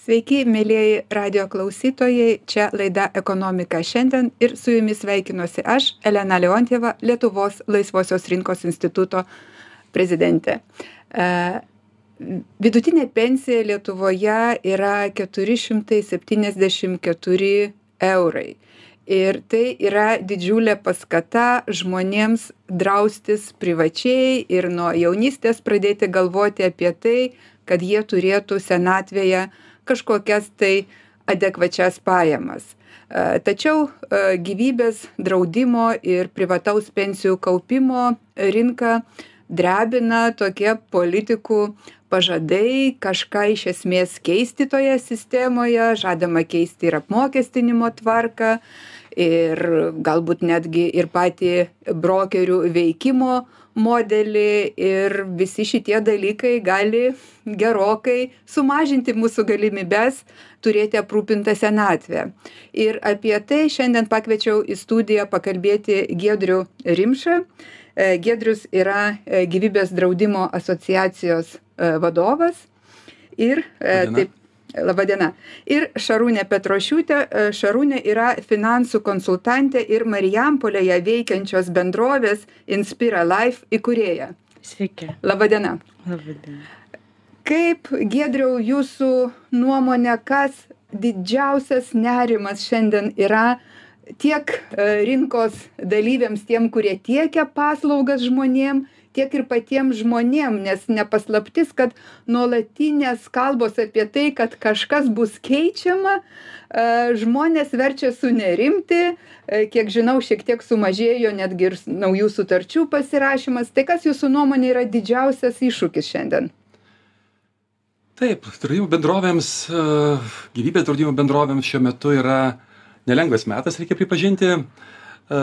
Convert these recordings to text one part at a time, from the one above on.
Sveiki, mėlyjeji radio klausytojai, čia laida Ekonomika šiandien ir su jumis sveikinuosi aš, Elena Leontieva, Lietuvos Laisvosios rinkos instituto prezidentė. E, vidutinė pensija Lietuvoje yra 474 eurai. Ir tai yra didžiulė paskata žmonėms draustis privačiai ir nuo jaunystės pradėti galvoti apie tai, kad jie turėtų senatvėje kažkokias tai adekvačias pajamas. E, tačiau e, gyvybės draudimo ir privataus pensijų kaupimo rinką drebina tokie politikų pažadai kažką iš esmės keisti toje sistemoje, žadama keisti ir apmokestinimo tvarką, ir galbūt netgi ir patį brokerių veikimo modelį ir visi šitie dalykai gali gerokai sumažinti mūsų galimybes turėti aprūpintą senatvę. Ir apie tai šiandien pakviečiau į studiją pakalbėti Gedrių Rimšą. E, Gedrius yra e, gyvybės draudimo asociacijos e, vadovas. Ir taip, Labadiena. Ir Šarūnė Petrošiūtė. E, Šarūnė yra finansų konsultantė ir Marijampolėje veikiančios bendrovės Inspira Life įkūrėja. Sveiki. Labadiena. Labadiena. Kaip, Gedriau, jūsų nuomonė, kas didžiausias nerimas šiandien yra tiek e, rinkos dalyviams, tiem, kurie tiekia paslaugas žmonėm, tiek ir patiem žmonėm nes ne paslaptis kad nuolatinės kalbos apie tai kad kažkas bus keičiama e, žmones verčia sunerimti e, kiek žinau šiek tiek sumažėjo netgi ir naujų sutarčių pasirašymas. Tai kas jūsų nuomone yra didžiausias iššūkis šiandien? Taip, draudimo bendrovėms, e, gyvybės draudimo bendrovėms šiuo metu yra nelengvas metas, reikia pripažinti,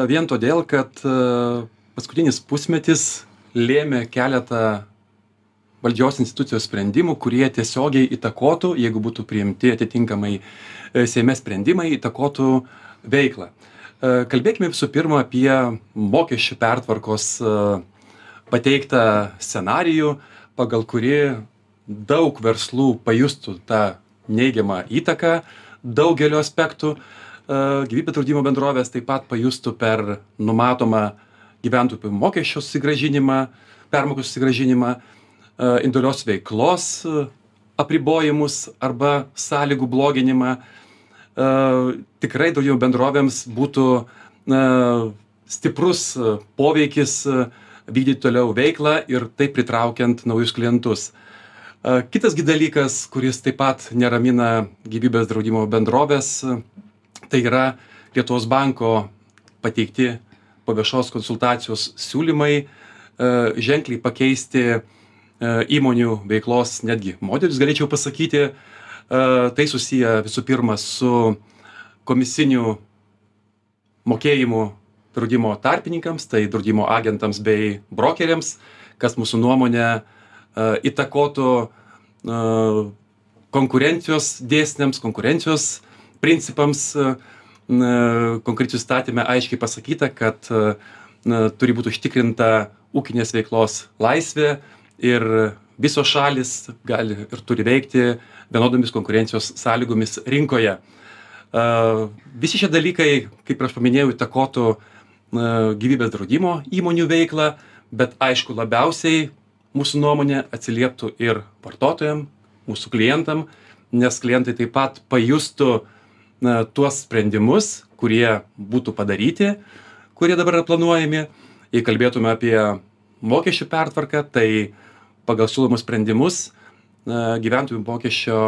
vien todėl, kad paskutinis pusmetis lėmė keletą valdžios institucijos sprendimų, kurie tiesiogiai įtakotų, jeigu būtų priimti atitinkamai e, Seime sprendimai, įtakotų veiklą. E, kalbėkime visų pirma apie mokesčių pertvarkos e, pateiktą scenarijų, pagal kurį daug verslų pajustų tą neigiamą įtaką daugelio aspektų. Gyvybės draudimo bendrovės taip pat pajustų per numatomą gyventojų pajamų mokesčio susigrąžinimą, permokų susigrąžinimą, e, individualios veiklos e, apribojimus arba sąlygų bloginimą. E, tikrai daugiau bendrovėms būtų stiprus poveikis vykdyti toliau veiklą ir taip pritraukiant naujus klientus. Kitas dalykas, kuris taip pat neramina gyvybės draudimo bendrovės, tai yra Lietuvos banko pateikti po viešos konsultacijos siūlymai e, ženkliai pakeisti e, įmonių veiklos netgi modelius, galėčiau pasakyti. E, tai susiję visų pirma su komisinių mokėjimų draudimo tarpininkams, tai draudimo agentams bei brokeriams, kas mūsų nuomonė įtakotų konkurencijos dėsniams, konkurencijos principams konkrečiai įstatyme aiškiai pasakyta kad na turi būt užtikrinta ūkinės veiklos laisvė ir visos šalys gali ir turi veikti vienodomis konkurencijos sąlygomis rinkoje. Visi šie dalykai, kaip aš paminėjau, įtakotų gyvybės draudimo įmonių veiklą, bet aišku, labiausiai mūsų nuomonė atsilieptų ir vartotojam, mūsų klientam, nes klientai taip pat pajustų na tuos sprendimus kurie būtų padaryti kurie dabar yra planuojami. Jei kalbėtume apie mokesčių pertvarką tai pagal siūlomus sprendimus na gyventojų mokesčio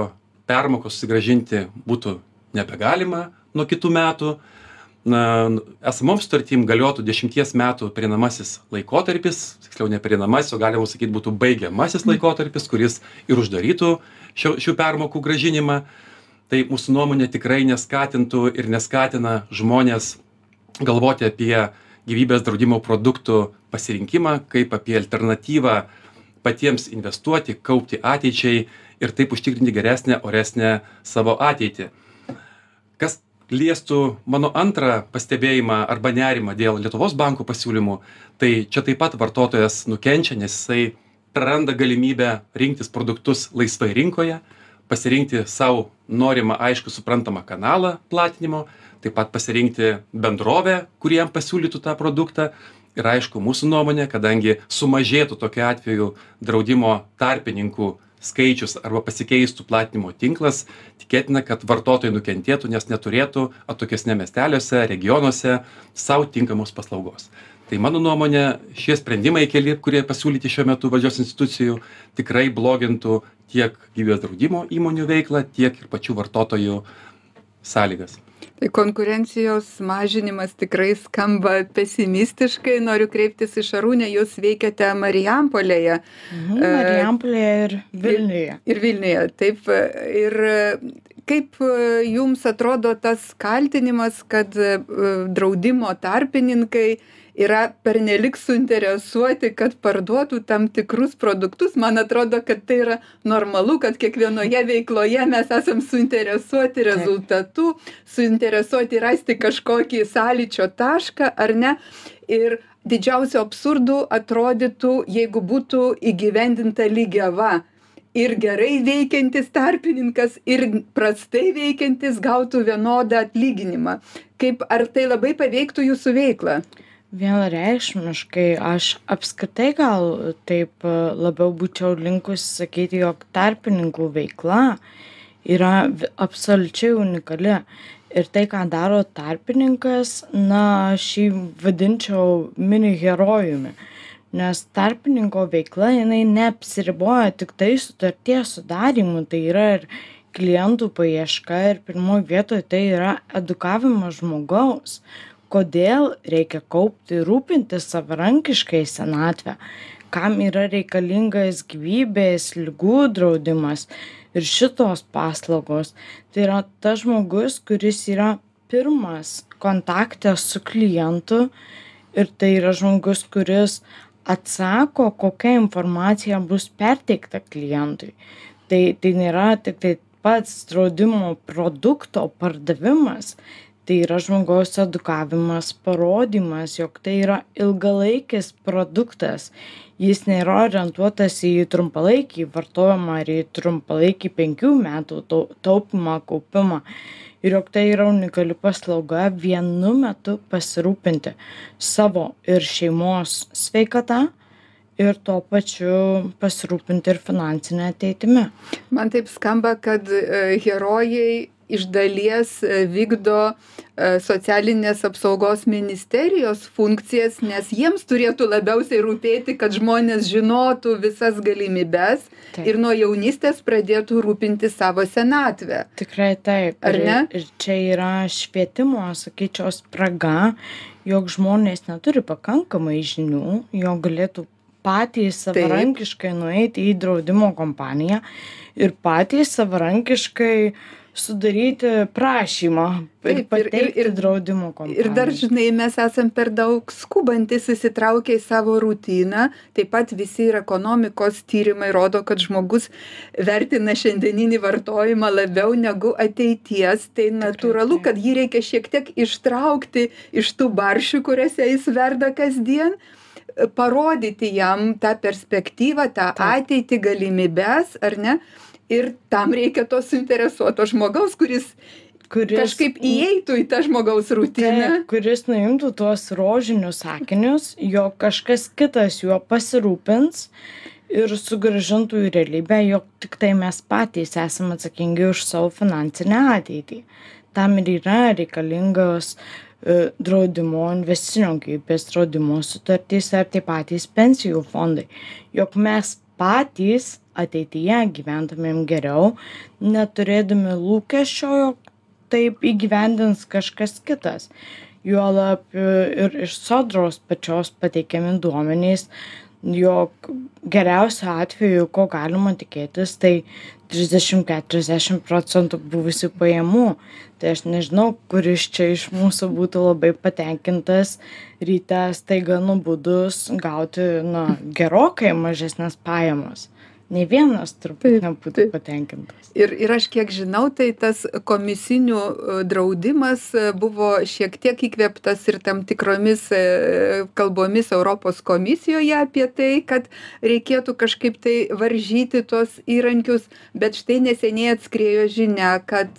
permokos susigrąžinti būtų nebegalima nuo kitų metų. Esamom sutartim galiotų dešimties metų pereinamasis laikotarpis tiksliau ne pereinamasis o galima sakyt būtų baigiamasis laikotarpis kuris ir uždarytų šio šių permokų grąžinimą tai mūsų nuomone tikrai neskatintų ir neskatina žmones galvoti apie gyvybės draudimo produktų pasirinkimą kaip apie alternatyvą patiems investuoti kaupti ateičiai ir taip užtikrinti geresnę oresnę savo ateitį. Kas liestų mano antrą pastebėjimą arba nerimą dėl lietuvos banko pasiūlymų tai čia taip pat vartotojas nukenčia nes jisai praranda galimybę rinktis produktus laisvai rinkoje pasirinkti sau norimą aiškų suprantamą kanalą platinimo taip pat pasirinkti bendrovę kuri jam pasiūlytų tą produktą. Ir aišku mūsų nuomone kadangi sumažėtų tokiu atveju draudimo tarpininkų skaičius arba pasikeistų platinimo tinklas tikėtina kad vartotojai nukentėtų nes neturėtų atokesniam miesteliuose regionuose sau tinkamos paslaugos tai mano nuomone šie sprendimai keli kurie pasiūlyti šiuo metu valdžios institucijų tikrai blogintų tiek gyvybės draudimo įmonių veiklą tiek ir pačių vartotojų sąlygas. Tai konkurencijos mažinimas tikrai skamba pesimistiškai. Noriu kreiptis į šarūnę jūs veikiate marijampolėje. Mhm, Marijampolėje ir Vilniuje. ir vilniuje taip. Ir kaip jums atrodo tas kaltinimas kad e, draudimo tarpininkai yra pernelyg suinteresuoti kad parduotų tam tikrus produktus. Man atrodo kad tai yra normalu kad kiekvienoje veikloje mes esam suinteresuoti rezultatu suinteresuoti rasti kažkokį sąlyčio tašką ar ne? Ir didžiausiu absurdu atrodytų jeigu būtų įgyvendinta lygiava. Ir gerai veikiantis tarpininkas ir prastai veikiantis gautų vienodą atlyginimą. Kaip ar tai labai paveiktų jūsų veiklą vienareikšmiškai aš apskritai gal taip e, labiau būčiau linkusi sakyti jog tarpininkų veikla yra absoliučiai unikali. Ir tai ką daro tarpininkas na aš jį vadinčiau mini herojumi. Nes tarpininko veikla jinai neapsiriboja tiktai sutarties sudarymu tai yra ir klientų paieška ir pirmoj vietoj tai yra edukavimas žmogaus kodėl reikia kaupti rūpintis savarankiškai senatvę kam yra reikalingas gyvybės ligų draudimas ir šitos paslaugos. Tai yra tas žmogus kuris yra pirmas kontakte su klientu ir tai yra žmogus kuris atsako kokia informacija bus perteikta klientui. Tai tai nėra tiktai pats draudimo produkto pardavimas tai yra žmogaus edukavimas parodymas jog tai yra ilgalaikis produktas. Jis nėra orientuotas į trumpalaikį vartojimą ar į trumpalaikį penkių metų tau taupymą kaupimą. Ir jog tai yra unikali paslauga vienu metu pasirūpinti savo ir šeimos sveikata ir tuo pačiu pasirūpinti ir finansine ateitimi. Man taip skamba kad e, herojai iš dalies e, vykdo e, socialinės apsaugos ministerijos funkcijas nes jiems turėtų labiausiai rūpėti kad žmonės žinotų visas galimybes Taip. ir nuo jaunystės pradėtų rūpintis savo senatve tikrai taip Ar ir ne? ir čia yra švietimo sakyčiau spraga jog žmonės neturi pakankamai žinių jog galėtų patys savarankiškai nueiti į draudimo kompaniją ir patys savarankiškai sudaryti prašymą ir Taip, pateikti ir- draudimo kompanijai ir dar žinai mes esam per daug skubantys įsitraukę į savo rutiną. Taip pat visi ir ekonomikos tyrimai rodo kad žmogus vertina šiandieninį vartojimą labiau negu ateities. Tai natūralu taip. kad jį reikia šiek tiek ištraukti iš tų barščių kuriuose jis verda kasdien parodyti jam tą perspektyvą tą ateitį galimybes ar ne ir tam reikia to suinteresuoto žmogaus kuris kuris kažkaip įeitų į tą žmogaus rutiną Taip, kuris nuimtų tuos rožinius sakinius, jog kažkas kitas juo pasirūpins ir sugražintų į realybę, jog tik tai mes patys esame atsakingi už savo finansinę ateitį. Tam ir yra reikalingos e, draudimo, investicinio gyvybės draudimo sutartys ar tie patys pensijų fondai, jog mes patys ateityje gyventumėm geriau, neturėdami lūkesčio, jog taip įgyvendins kažkas kitas. Juolab e, ir iš sodros pačios pateikiami duomenys jog geriausiu atveju ko galima tikėtis tai trisdešim keturiasdešim procentų buvusių pajamų. Tai aš nežinau kuris čia iš mūsų būtų labai patenkintas ryte staiga nubudus gauti na gerokai mažesnes pajamas nei vienas turbūt nebūtų patenkintas. Ir, ir aš kiek žinau, tai tas komisinių e, draudimas e, buvo šiek tiek įkvėptas ir tam tikromis e, kalbomis Europos komisijoje apie tai, kad reikėtų kažkaip tai varžyti tuos įrankius, bet štai neseniai atskrėjo žinia, kad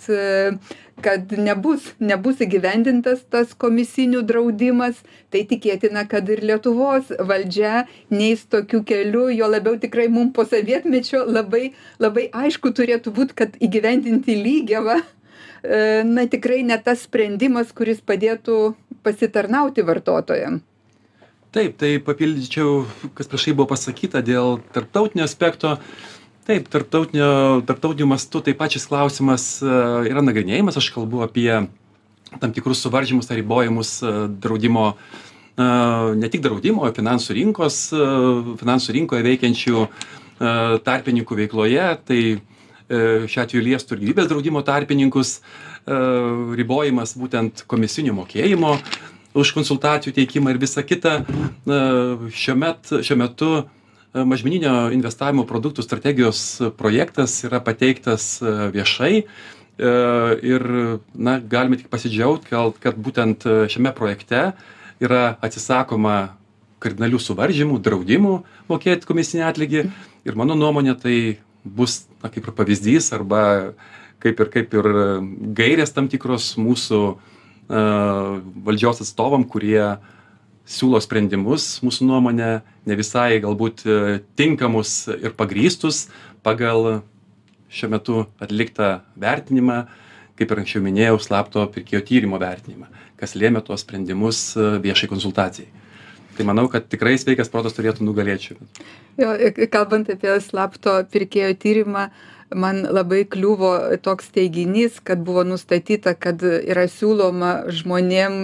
kad nebus, nebus įgyvendintas tas komisinių draudimas, tai tikėtina, kad ir Lietuvos valdžia neįs tokiu keliu, jo labiau tikrai mums po sovietmečio labai, labai aišku turėtų būti, kad įgyvendinti lygiavą, e, na tikrai ne tas sprendimas, kuris padėtų pasitarnauti vartotojams. Taip, tai papildyčiau, kas priešai buvo pasakyta dėl tarptautinio aspekto. Taip, tarptautinio, tarptautiniu mastu taip pat šis klausimas e, yra nagrinėjimas. Aš kalbu apie tam tikrus suvaržymus ar ribojimus e, draudimo, e, ne tik draudimo, finansų rinkos, finansų rinkoje veikiančių tarpininkų veikloje. Tai šiuo atveju liestų ir gyvybės draudimo tarpininkus, ribojimas būtent komisinių mokėjimo už konsultacijų teikimą ir visa kita. Šiuo, met, šiuo metu mažmeninio investavimo produktų strategijos projektas yra pateiktas e, viešai. E, ir na, galime tik pasidžiaugti, kad, būtent e, šiame projekte yra atsisakoma kardinalių suvaržymų, draudimų mokėti komisinį atlygį. Ir mano nuomonė tai bus na, kaip ir pavyzdys arba kaip ir, kaip ir gairės tam tikros mūsų uh, valdžios atstovam, kurie siūlo sprendimus, mūsų nuomonė, ne visai galbūt e, tinkamus ir pagrystus pagal šiuo metu atliktą vertinimą, kaip ir anksčiau minėjau, slapto pirkėjo tyrimo vertinimą, kas lėmė tuos sprendimus e, viešai konsultacijai. Tai manau, kad tikrai sveikas protas turėtų nugalėti. Jo, kalbant apie slapto pirkėjo tyrimą, man labai kliuvo toks teiginys, kad buvo nustatyta, kad yra siūloma žmonėm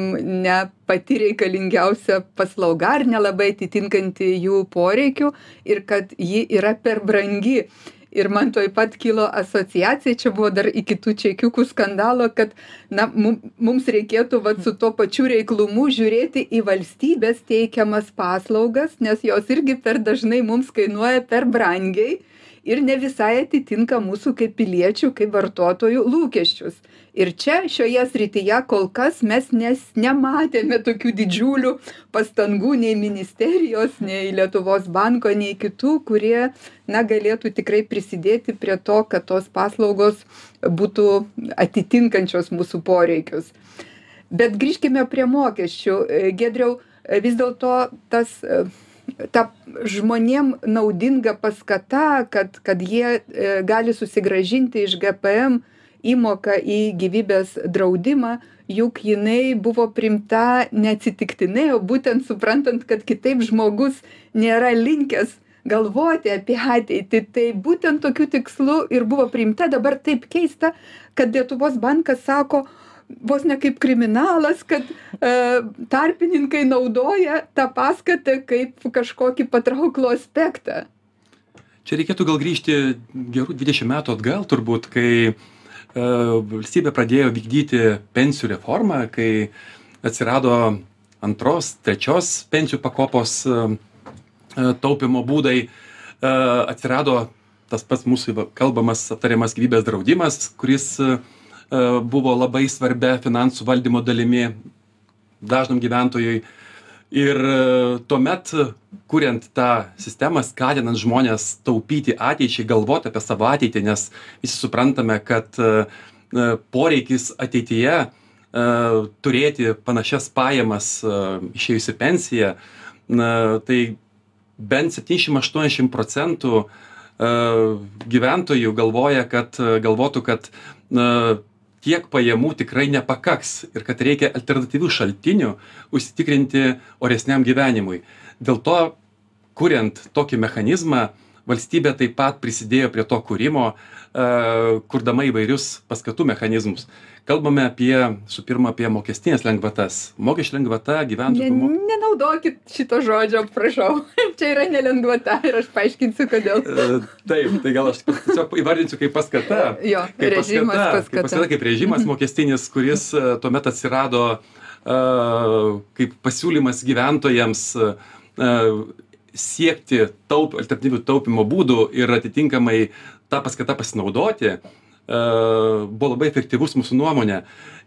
ne pati reikalingiausia paslauga ar nelabai atitinkanti jų poreikių ir kad ji yra per brangi. Ir man toj pat kilo asociacija, čia buvo dar iki tų čekiukų skandalo, kad na, mum- mums reikėtų vat, su tuo pačiu reiklumu žiūrėti į valstybės teikiamas paslaugas, nes jos irgi per dažnai mums kainuoja per brangiai ir ne visai atitinka mūsų kaip piliečių, kaip vartotojų lūkesčius. Ir čia šioje srityje kol kas mes nes, nematėme tokių didžiulių pastangų nei ministerijos, nei Lietuvos banko, nei kitų, kurie na, galėtų tikrai prisidėti prie to, kad tos paslaugos būtų atitinkančios mūsų poreikius. Bet grįžkime prie mokesčių. Gedriau, vis dėlto tas ta žmonėm naudinga paskata, kad, kad jie e, gali susigražinti iš GPM įmoką į gyvybės draudimą, juk jinai buvo primta neatsitiktinai, o būtent suprantant, kad kitaip žmogus nėra linkęs galvoti apie ateitį. Tai būtent tokiu tikslu ir buvo priimta. Dabar taip keista, kad Lietuvos bankas sako, vos ne kaip kriminalas, kad e, tarpininkai naudoja tą paskatą kaip kažkokį patrauklų aspektą. Čia reikėtų gal grįžti gerų 20 metų atgal turbūt, kai e, valstybė pradėjo vykdyti pensijų reformą, kai atsirado antros, trečios pensijų pakopos e, e, taupimo būdai, e, atsirado tas pats mūsų kalbamas, aptariamas gyvybės draudimas, kuris e, buvo labai svarbia finansų valdymo dalimi dažnam gyventojui. Ir e, tuomet, kuriant tą sistemą, skatinant žmonės taupyti ateičiai, galvoti apie savo ateitį, nes visi suprantame, kad e, e, poreikis ateityje e, turėti panašias pajamas e, išėjus į pensiją, tai bent 70-80 procentų e, gyventojų galvoja, kad galvotų, kad na, tiek pajamų tikrai nepakaks ir kad reikia alternatyvių šaltinių užsitikrinti oresniam gyvenimui. Dėl to, kuriant tokį mechanizmą, valstybė taip pat prisidėjo prie to kūrimo, e, kurdama įvairius paskatų mechanizmus. Kalbame apie, su pirma, apie mokestinės lengvatas. Mokesčių lengvata Ne, gyventojų pamokų. nenaudokit šito žodžio, prašau. Čia yra nelengvata ir aš paaiškinsiu, kodėl. E, Taip, tai gal aš tiesiog įvardinsiu kaip paskata. Jo, kaip režimas paskata, paskata. Kaip, paskata, kaip režimas mokestinis, kuris e, tuomet atsirado e, kaip pasiūlymas gyventojams e, siekti taup alternatyvių taupymo būdų ir atitinkamai ta paskata pasinaudoti e, buvo labai efektyvus mūsų nuomone.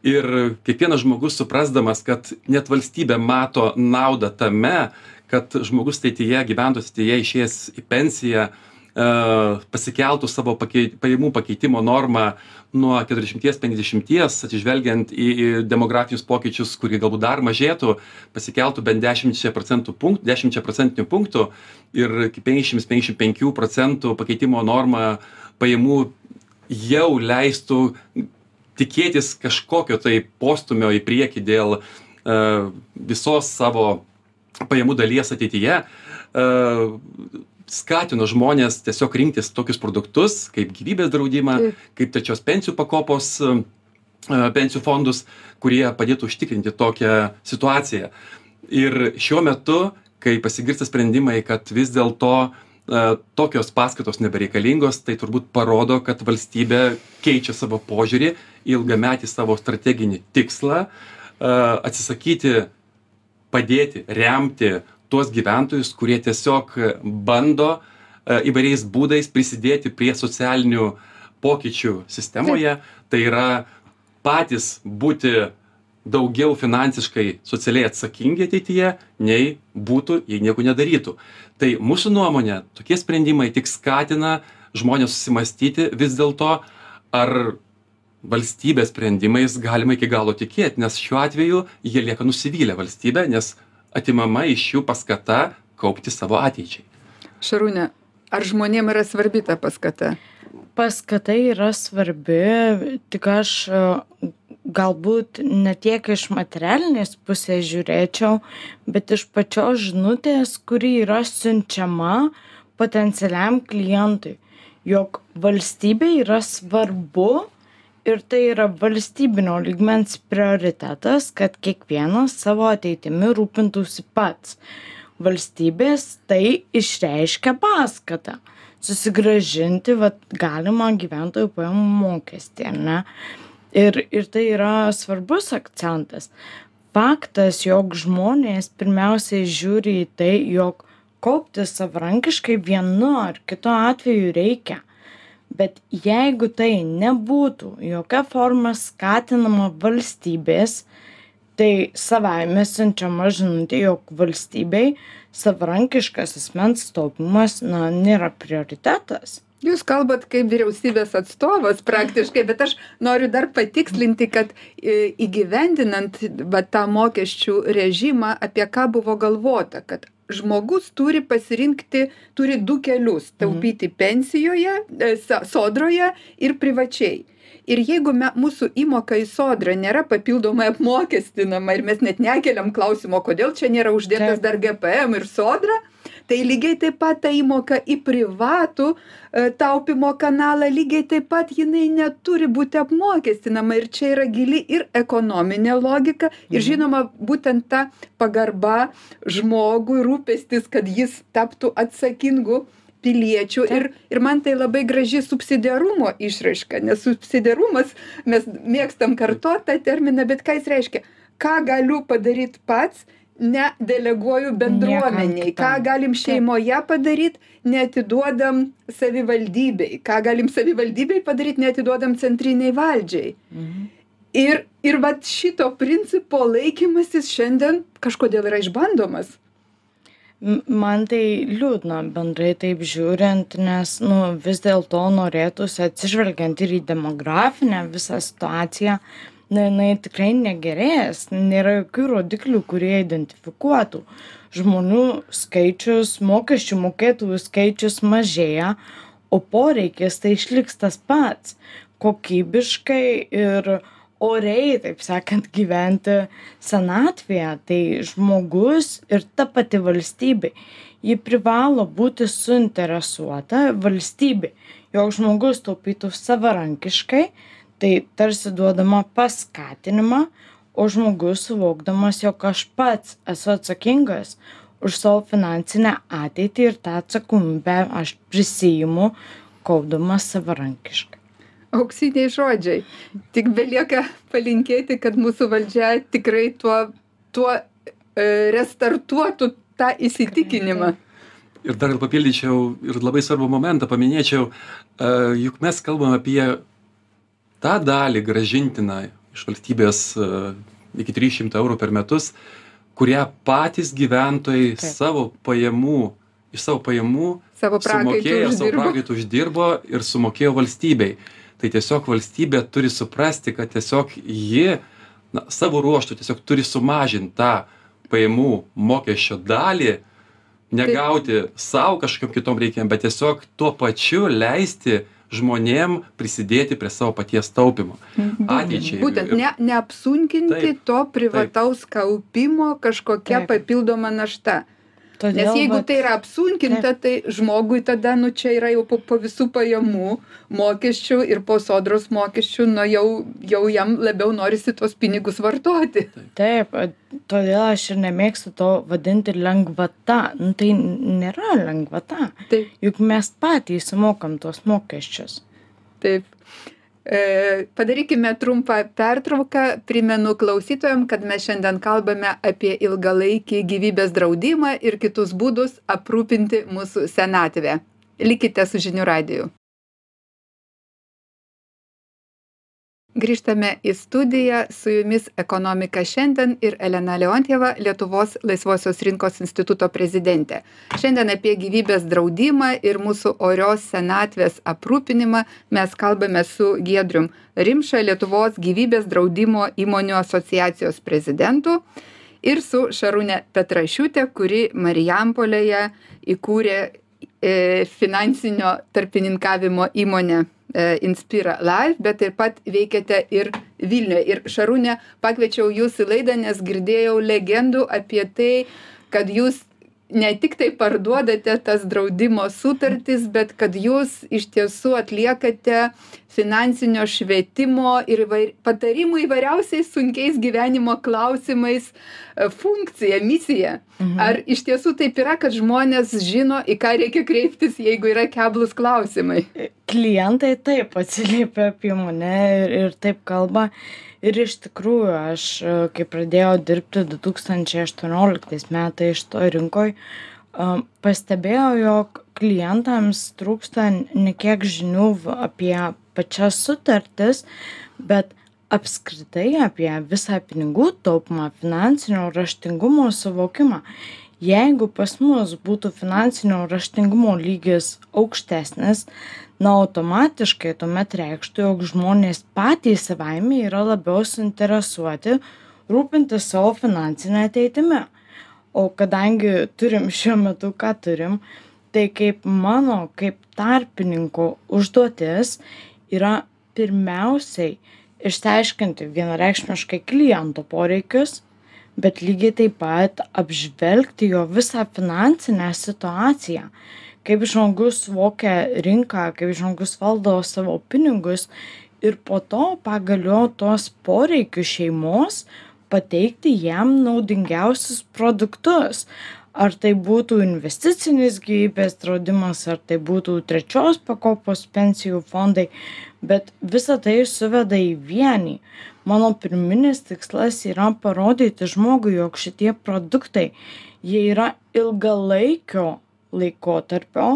Ir kiekvienas žmogus suprasdamas, kad net valstybė mato naudą tame, kad žmogus ateityje, gyventojus ateityje išėjęs į pensiją, e, pasikeltų savo pakei, pajamų pakeitimo normą nuo 40-50, atsižvelgiant į, į demografinius pokyčius, kurie galbūt dar mažėtų, pasikeltų bent 10 procentų punktų, 10 procentinių punktų ir iki 50-55 procentų pakeitimo norma pajamų jau leistų tikėtis kažkokio tai postumio į priekį dėl uh, visos savo pajamų dalies ateityje, uh, skatino žmones tiesiog rinktis tokius produktus kaip gyvybės draudimą, kaip trečios pensijų pakopos uh, pensijų fondus, kurie padėtų užtikrinti tokią situaciją. Ir šiuo metu, kai pasigirsta sprendimai, kad vis dėlto uh, tokios paskatos nebereikalingos, tai turbūt parodo, kad valstybė keičia savo požiūrį ilgametį savo strateginį tikslą, atsisakyti padėti, remti tuos gyventojus, kurie tiesiog bando įvairiais būdais prisidėti prie socialinių pokyčių sistemoje, tai yra patys būti daugiau finansiškai socialiai atsakingi ateityje nei būtų jei nieko nedarytų. Tai mūsų nuomone tokie sprendimai tik skatina žmones susimąstyti vis dėlto ar valstybės sprendimais galima iki galo tikėt nes šiuo atveju jie lieka nusivylę valstybe nes atimama iš jų paskata kaupti savo ateičiai. Šarūne ar žmonėm yra svarbi ta paskata? Paskata yra svarbi tik aš galbūt ne tiek iš materialinės pusės žiūrėčiau, bet iš pačios žinutės, kuri yra siunčiama potencialiam klientui, jog valstybė yra svarbu ir tai yra valstybinio lygmens prioritetas, kad kiekvienas savo ateitimi rūpintųsi pats. Valstybės tai išreiškia paskatą susigražinti vat, galimą gyventojų pajamų mokestį, ne? ir ir tai yra svarbus akcentas faktas jog žmonės pirmiausiai žiūri į tai jog kaupti savarankiškai vienu ar kitu atveju reikia bet jeigu tai nebūtų jokia forma skatinama valstybės tai savaime siunčiama žinutė jog valstybei savarankiškas asmens taupymas na nėra prioritetas jūs kalbat kaip vyriausybės atstovas praktiškai bet aš noriu dar patikslinti kad e, įgyvendinant va tą mokesčių režimą apie ką buvo galvota kad žmogus turi pasirinkti turi du kelius mhm. taupyti pensijoje e, sodroje ir privačiai ir jeigu me mūsų įmoka į sodrą nėra papildomai apmokestinama ir mes net nekeliam klausimo kodėl čia nėra uždėtas dar gpm ir sodra tai lygiai taip pat ta įmoka į privatų e, taupymo kanalą lygiai taip pat jinai neturi būti apmokestinama. Ir čia yra gili ir ekonominė logika. Ir mhm. žinoma būtent ta pagarba žmogui rūpestis kad jis taptų atsakingu piliečiu. Ir ir man tai labai graži subsidiarumo išraiška nes subsidiarumas mes mėgstam kartot tą terminą bet ką jis reiškia? Ką galiu padaryt pats nedeleguoju bendruomenei ką galim šeimoje padaryt neatiduodam savivaldybei. Ką galim savivaldybei padaryt neatiduodam centrinei valdžiai. Mhm. ir ir vat šito principo laikymasis šiandien kažkodėl yra išbandomas. Man tai liūdna bendrai taip žiūrint nes nu vis dėlto norėtųsi atsižvelgiant ir į demografinę visą situaciją na jinai tikrai negerės nėra jokių rodiklių kurie identifikuotų. Žmonių skaičius mokesčių mokėtojų skaičius mažėja o poreikis tai išliks tas pats. Kokybiškai ir oriai taip sakant gyventi senatvėje. Tai žmogus ir ta pati valstybė. Ji privalo būti suinteresuota valstybė. Jog žmogus taupytų savarankiškai tai tarsi duodama paskatinimą o žmogus suvokdamas jog aš pats esu atsakingas už savo finansinę ateitį ir tą atsakomybę aš prisiimu kaupdamas savarankiškai. Auksiniai žodžiai. Tik belieka palinkėti kad mūsų valdžia tikrai tuo tuo e, restartuotų tą įsitikinimą. Ir dar papildyčiau ir labai svarbų momentą paminėčiau, e, juk mes kalbam apie tą dalį gražintiną iš valstybės e, iki 300 eurų per metus, kurią patys gyventojai Taip. savo pajamų, iš savo pajamų savo sumokėjo, savo prakaitų uždirbo ir sumokėjo valstybei. Tai tiesiog valstybė turi suprasti, kad tiesiog ji na, savo ruoštų tiesiog turi sumažinti tą pajamų mokesčio dalį, negauti savo kažkokiam kitom reikėm, bet tiesiog tuo pačiu leisti žmonėm prisidėti prie savo paties taupimo. Ateičiai. Būtent ne, neapsunkinti taip, to privataus taip. kaupimo kažkokia taip. papildoma našta. Todėl, Nes jeigu vat, tai yra apsunkinta, tai žmogui tada, nu čia yra jau po, po visų pajamų mokesčių ir po sodros mokesčių, nu jau, jau jam labiau norisi tuos pinigus vartoti. Taip, todėl aš ir nemėgstu to vadinti lengvata. Nu, tai nėra lengvata. Taip. Juk mes patys mokam tuos mokesčius. Taip. E, padarykime trumpą pertrauką. Primenu klausytojam kad mes šiandien kalbame apie ilgalaikį gyvybės draudimą ir kitus būdus aprūpinti mūsų senatvę. Likite su žinių radiju grįžtame į studiją. Su jumis ekonomika šiandien ir elena leontjeva lietuvos laisvosios rinkos instituto prezidentė. Šiandien apie gyvybės draudimą ir mūsų orios senatvės aprūpinimą mes kalbame su giedrium rimša lietuvos gyvybės draudimo įmonių asociacijos prezidentu ir su šarūne petrašiūte kuri marijampolėje įkūrė e, finansinio tarpininkavimo įmonę Inspira Live, bet taip pat veikiate ir Vilniuje. Ir Šarūnė, pakviečiau jūs į laidą, nes girdėjau legendų apie tai, kad jūs ne tik tai parduodate tas draudimo sutartis, bet kad jūs iš tiesų atliekate finansinio švietimo ir patarimų įvairiausiais sunkiais gyvenimo klausimais e, funkciją, misiją. Mhm. Ar iš tiesų taip yra, kad žmonės žino, į ką reikia kreiptis, jeigu yra keblus klausimai? E, klientai taip atsiliepia apie mane ir, ir taip kalba ir iš tikrųjų aš e, kai pradėjau dirbti du tūkstančiai aštuonioliktais metais šitoj rinkoj pastebėjau jog klientams trūksta ne kiek žinių apie pačias sutartis bet apskritai apie visą pinigų taupymą finansinio raštingumo suvokimą. Jeigu pas mus būtų finansinio raštingumo lygis aukštesnis na automatiškai tuomet reikštų jog žmonės patys savaime yra labiau suinteresuoti rūpintis savo finansine ateitimi. O kadangi turim šiuo metu ką turim tai kaip mano kaip tarpininko užduotis yra pirmiausiai išsiaiškinti vienareikšmiškai kliento poreikius bet lygiai taip pat apžvelgti jo visą finansinę situaciją. Kaip žmogus suvokia rinką kaip žmogus valdo savo pinigus ir po to pagal jo tuos poreikius šeimos pateikti jam naudingiausius produktus ar tai būtų investicinis gyvybės draudimas ar tai būtų trečios pakopos pensijų fondai bet visa tai suveda į vienį. Mano pirminis tikslas yra parodyti žmogui jog šitie produktai jie yra ilgalaikio laikotarpio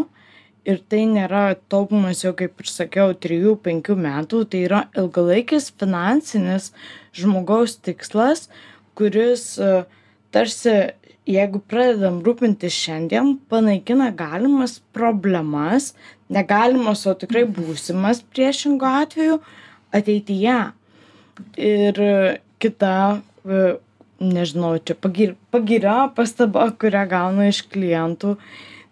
ir tai nėra taupymas jau kaip ir sakiau trijų penkių metų. Tai yra ilgalaikis finansinis žmogaus tikslas kuris e, tarsi jeigu pradedam rūpintis šiandien panaikina galimas problemas ne galimas o tikrai būsimas priešingu atveju ateityje. Ir kita e, nežinau čia pagir pagyra pastaba kurią gaunu iš klientų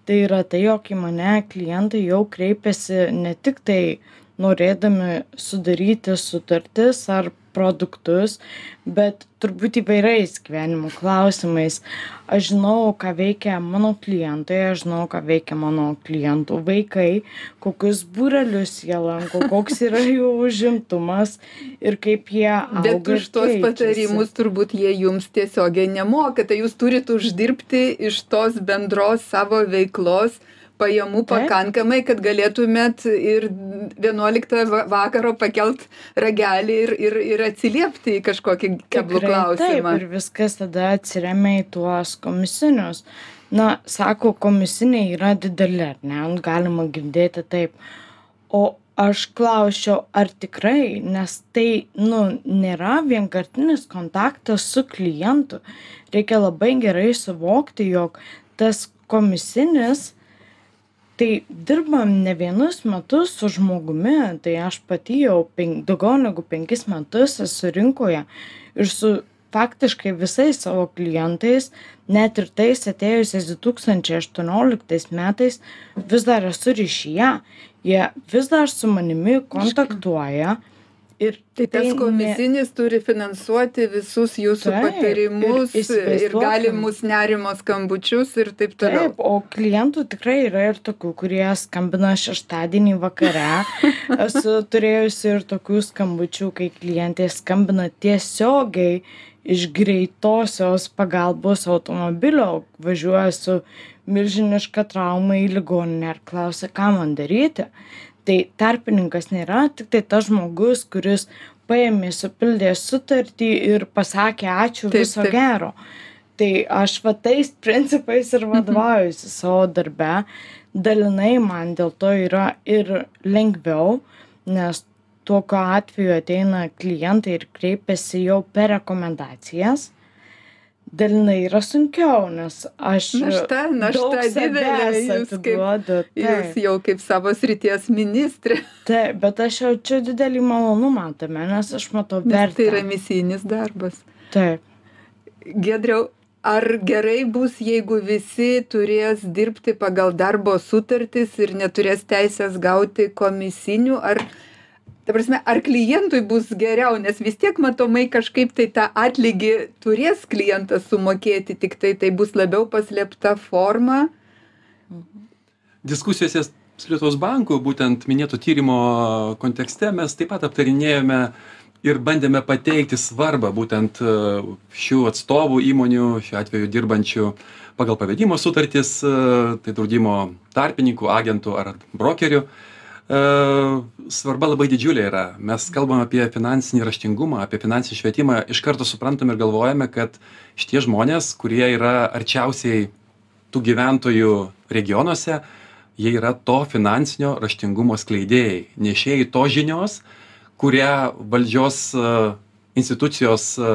tai yra tai jog į mane klientai jau kreipiasi ne tik tai norėdami sudaryti sutartis ar produktus bet turbūt įvairiais gyvenimo klausimais. Aš žinau ką veikia mano klientai aš žinau ką veikia mano klientų vaikai kokius būrelius jie lanko koks yra jų užimtumas ir kaip jie auga bet už tuos patarimus turbūt jie jums tiesiogiai nemoka tai jūs turit uždirbti iš tos bendros savo veiklos pajamų pakankamai, kad galėtumėt ir 11 vakaro pakelt ragelį ir, ir, ir atsiliepti į kažkokį keblų klausimą. Taip, ir viskas tada atsiremia į tuos komisinius. Na, sako, komisiniai yra dideli, ar ne, galima girdėti taip. O aš klausčiau, ar tikrai, nes tai, nu, nėra vienkartinis kontaktas su klientu. Reikia labai gerai suvokti, jog tas komisinis, tai dirbam ne vienus metus su žmogumi, tai aš pati jau pen, daugiau negu penkis metus esu rinkoje ir su faktiškai visais savo klientais, net ir tais atėjusiais 2018 metais, vis dar esu ryšyje jie vis dar su manimi kontaktuoja. Ir tai tas komisinis ne... turi finansuoti visus jūsų taip, patarimus ir, ir galimus nerimo skambučius ir taip toliau. Taip, o klientų tikrai yra ir tokių, kurie skambina šeštadienį vakare. Esu turėjusi ir tokių skambučių, kai klientė skambina tiesiogiai iš greitosios pagalbos automobilio, važiuoja su milžiniška trauma į ligoninę ir klausia, ką man daryti. Tai tarpininkas nėra tik tai tas žmogus, kuris paėmė, supildė sutartį ir pasakė ačiū viso gero. Tai aš va tais principais ir mhm. vadovaujuosi savo darbe. Dalinai man dėl to yra ir lengviau, nes tokiu atveju ateina klientai ir kreipiasi jau per rekomendacijas dalinai yra sunkiau, nes aš. Našta, našta didelė. Jūs, kaip, jūs jau kaip savo srities ministrė. Taip, bet aš jaučiu didelį malonumą tame, nes aš matau vertę. Tai yra misijinis darbas. Taip. Gedriau, ar gerai bus, jeigu visi turės dirbti pagal darbo sutartis ir neturės teisės gauti komisinių, ar ta prasme ar klientui bus geriau nes vis tiek matomai kažkaip tai tą atlygį turės klientas sumokėti tiktai tai bus labiau paslėpta forma. Diskusijose su lietuvos banku būtent minėto tyrimo kontekste mes taip pat aptarinėjome ir bandėme pateikti svarbą būtent e, šių atstovų įmonių šiuo atveju dirbančių pagal pavedimo sutartis e, tai draudimo tarpininkų agentų ar brokerių. E, svarba labai didžiulė yra. Mes kalbam apie finansinį raštingumą, apie finansinį švietimą, iš karto suprantam ir galvojame, kad šitie žmonės, kurie yra arčiausiai tų gyventojų regionuose, jie yra to finansinio raštingumo skleidėjai, nešėjai to žinios, kurią valdžios e, institucijos e,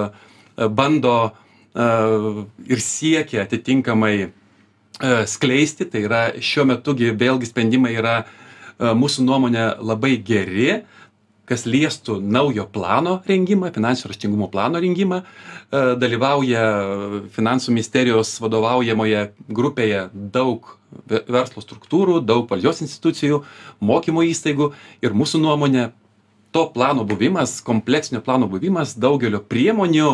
bando ir siekia atitinkamai skleisti. Tai yra šiuo metu vėlgi sprendimai yra E, mūsų nuomone labai geri, kas liestų naujo plano rengimą, finansinio raštingumo plano rengimą. E, dalyvauja finansų ministerijos vadovaujamoje grupėje daug verslo struktūrų, daug valdžios institucijų, mokymo įstaigų ir mūsų nuomonė to plano buvimas, kompleksinio plano buvimas daugelio priemonių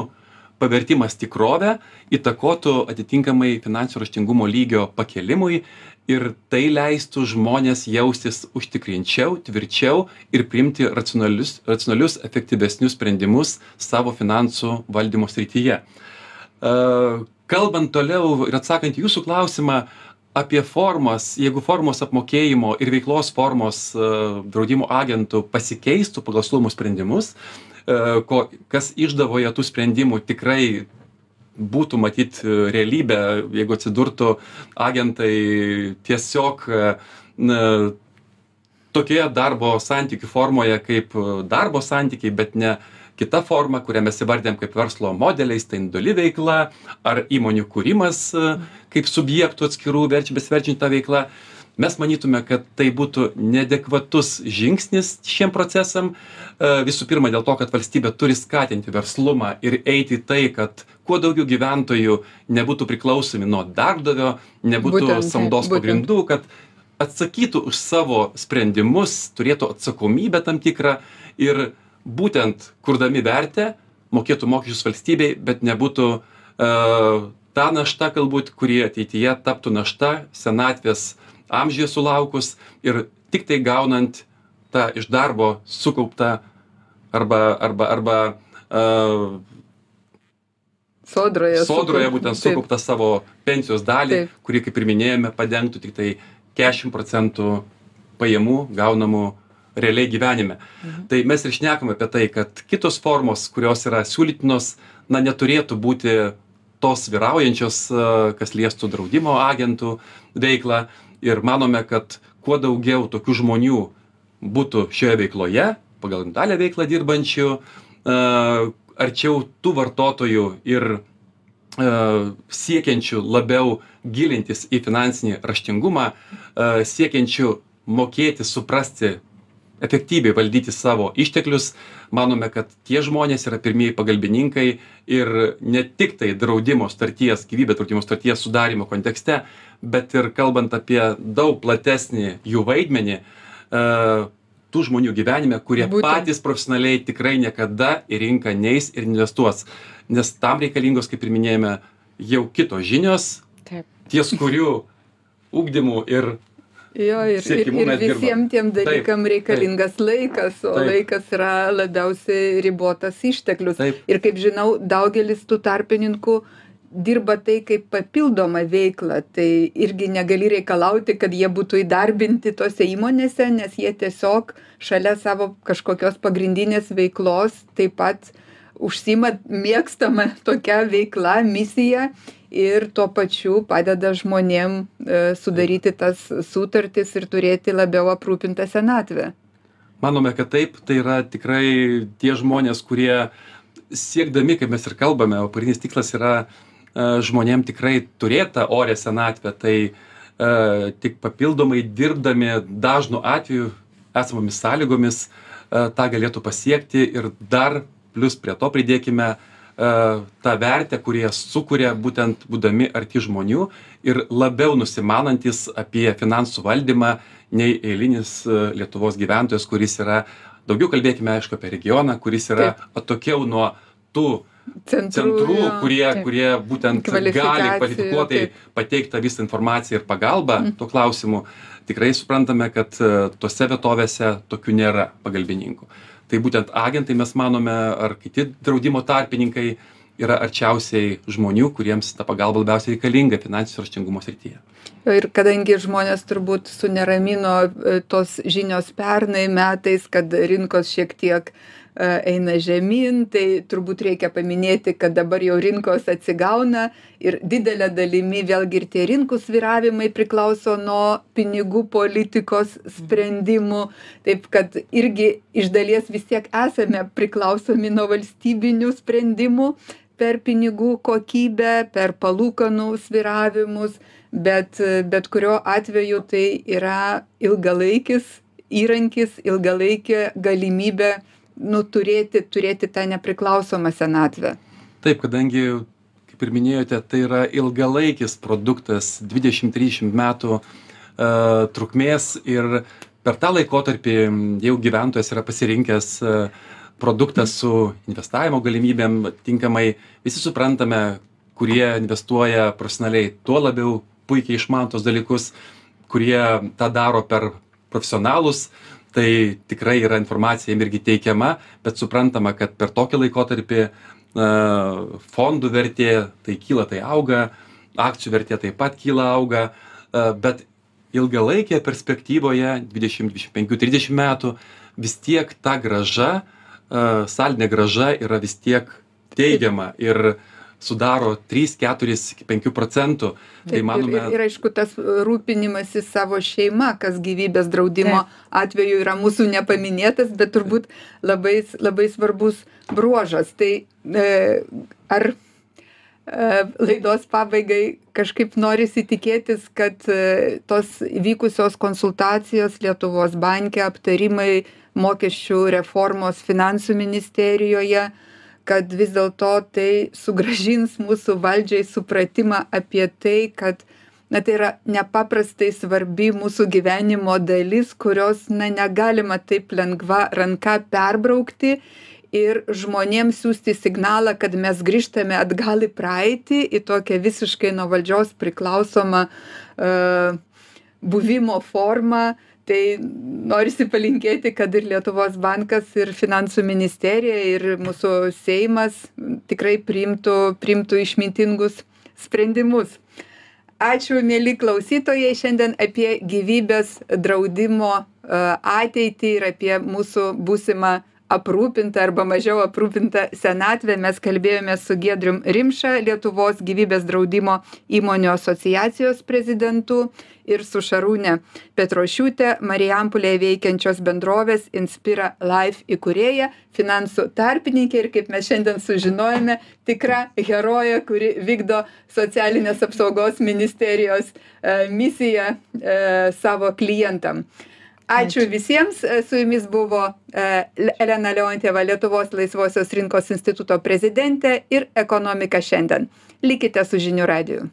pavertimas tikrovę įtakotų atitinkamai finansinio raštingumo lygio pakelimui ir tai leistų žmones jaustis užtikrinčiau tvirčiau ir priimti racionalius racionalius efektyvesnius sprendimus savo finansų valdymo srityje. E, kalbant toliau ir atsakant į jūsų klausimą apie formas, jeigu formos apmokėjimo ir veiklos formos e, draudimo agentų pasikeistų pagal siūlomus sprendimus, ko, kas išdavoje tų sprendimų tikrai būtų matyt realybė, jeigu atsidurtų agentai tiesiog na, tokioje darbo santykių formoje kaip darbo santykiai, bet ne kita forma, kurią mes įvardėm kaip verslo modeliais, tai induli veikla ar įmonių kūrimas kaip subjektų atskirų verčia besverčiant tą veiklą mes manytume kad tai būtų neadekvatus žingsnis šiem procesam e, visų pirma dėl to kad valstybė turi skatinti verslumą ir eiti į tai kad kuo daugiau gyventojų nebūtų priklausomi nuo darbdavio nebūtų samdos pagrindų kad atsakytų už savo sprendimus turėtų atsakomybę tam tikrą ir būtent kurdami vertę mokėtų mokesčius valstybei bet nebūtų uh, ta našta galbūt kuri ateityje taptų našta senatvės amžiuje sulaukus ir tiktai gaunant tą iš darbo sukauptą arba, arba, arba uh, Sodroje. Sodroje būtent sukauptą savo pensijos dalį, Taip. kuri, kaip ir minėjome, padengtų tik tai 40 procentų pajamų gaunamų realiai gyvenime. Mhm. Tai mes ir šnekam apie tai, kad kitos formos, kurios yra siūlytinos, na, neturėtų būti tos vyraujančios, kas liestų draudimo agentų veiklą. Ir manome, kad kuo daugiau tokių žmonių būtų šioje veikloje, pagal dalę veiklą dirbančių, arčiau tų vartotojų ir siekiančių labiau gilintis į finansinį raštingumą, siekiančių mokėti suprasti efektyviai valdyti savo išteklius manome kad tie žmonės yra pirmieji pagalbininkai ir ne tiktai draudimo sutarties gyvybės draudimo sutarties sudarymo kontekste bet ir kalbant apie daug platesnį jų vaidmenį e, tų žmonių gyvenime kurie patys profesionaliai tikrai niekada į rinką neis ir investuos nes tam reikalingos kaip ir minėjome jau kitos žinios ties kurių ugdymu ir Jo, ir, ir, ir visiems tiem dalykam taip, reikalingas taip, laikas, o taip. laikas yra labiausiai ribotas išteklius. Taip. Ir kaip žinau, daugelis tų tarpininkų dirba tai kaip papildoma veikla, tai irgi negali reikalauti, kad jie būtų įdarbinti tose įmonėse, nes jie tiesiog šalia savo kažkokios pagrindinės veiklos taip pat užsima mėgstama tokia veikla, misija ir tuo pačiu padeda žmonėm e, sudaryti tas sutartis ir turėti labiau aprūpintą senatvę. Manome, kad taip, tai yra tikrai tie žmonės, kurie siekdami, kaip mes ir kalbame, o pagrindinis tikslas yra žmonėm tikrai turėti tą orę senatvę, tai uh, tik papildomai dirbdami dažnu atveju esamomis sąlygomis uh, tą galėtų pasiekti ir dar plus prie to pridėkime E, tą vertę kur jie sukuria būtent būdami arti žmonių ir labiau nusimanantys apie finansų valdymą nei eilinis e, lietuvos gyventojas kuris yra daugiau kalbėkime aišku apie regioną kuris yra atokiau nuo tų centrų, centrų kurie, taip. kurie būtent gali kvalifikuotai pateikti tą visą informaciją ir pagalbą mm. tuo klausimu. Tikrai suprantame, kad e, tose vietovėse tokių nėra pagalbininkų tai būtent agentai mes manome ar kiti draudimo tarpininkai yra arčiausiai žmonių kuriems ta pagalba labiausiai reikalinga finansinio raštingumo srityje. Ir kadangi žmonės turbūt suneramino e, tos žinios pernai metais, kad rinkos šiek tiek uh, eina žemyn tai turbūt reikia paminėti kad dabar jau rinkos atsigauna ir didele dalimi vėlgi ir tie rinkų svyravimai priklauso nuo pinigų politikos sprendimų. Taip kad irgi iš dalies vis tiek esame priklausomi nuo valstybinių sprendimų per pinigų kokybę per palūkanų svyravimus bet bet kuriuo atveju tai yra ilgalaikis įrankis ilgalaikė galimybė nu, turėti, turėti tą nepriklausomą senatvę. Taip, kadangi, kaip ir minėjote, tai yra ilgalaikis produktas, 20-30 metų uh, trukmės ir per tą laikotarpį jau gyventojas yra pasirinkęs uh, produktą su investavimo galimybėm tinkamai. Visi suprantame, kurie investuoja profesionaliai, tuo labiau puikiai išmano tos dalykus, kurie tą daro per profesionalus, tai tikrai yra informacija irgi teikiama bet suprantama kad per tokį laikotarpį na fondų vertė tai kyla tai auga akcijų vertė taip pat kyla auga bet ilgalaikėje perspektyvoje dvidešim dvidešim penkių trisdešim metų vis tiek ta grąža sąlyginė grąža yra vis tiek teigiama ir sudaro trys keturis iki penkių procentų tai manome ir, ir aišku tas rūpinimasis savo šeima kas gyvybės draudimo Taip. atveju yra mūsų nepaminėtas bet turbūt labai labai svarbus bruožas tai e, ar e, laidos pabaigai kažkaip norisi tikėtis, kad e, tos vykusios konsultacijos Lietuvos banke, aptarimai mokesčių reformos finansų ministerijoje, kad vis dėlto tai sugrąžins mūsų valdžiai supratimą apie tai, kad na, tai yra nepaprastai svarbi mūsų gyvenimo dalis, kurios na, negalima taip lengva ranka perbraukti ir žmonėms siūsti signalą, kad mes grįžtame atgal į praeitį, į tokią visiškai nuo valdžios priklausomą uh, buvimo formą, uh, tai norisi palinkėti kad ir lietuvos bankas ir finansų ministerija ir mūsų seimas tikrai priimtų priimtų išmintingus sprendimus. Ačiū mieli klausytojai šiandien apie gyvybės draudimo e, ateitį ir apie mūsų būsimą aprūpintą arba mažiau aprūpintą senatvę mes kalbėjomės su giedrium rimša lietuvos gyvybės draudimo įmonių asociacijos prezidentu ir su šarūne petrošiūte marijampolėje veikiančios bendrovės inspira life įkūrėja finansų tarpininkė ir kaip mes šiandien sužinojome tikra herojė kuri vykdo socialinės apsaugos ministerijos e, misiją e, savo klientam Ačiū visiems. Su jumis buvo e, Elena Leontėva, Lietuvos laisvosios rinkos instituto prezidentė ir ekonomika šiandien. Likite su žinių radiju.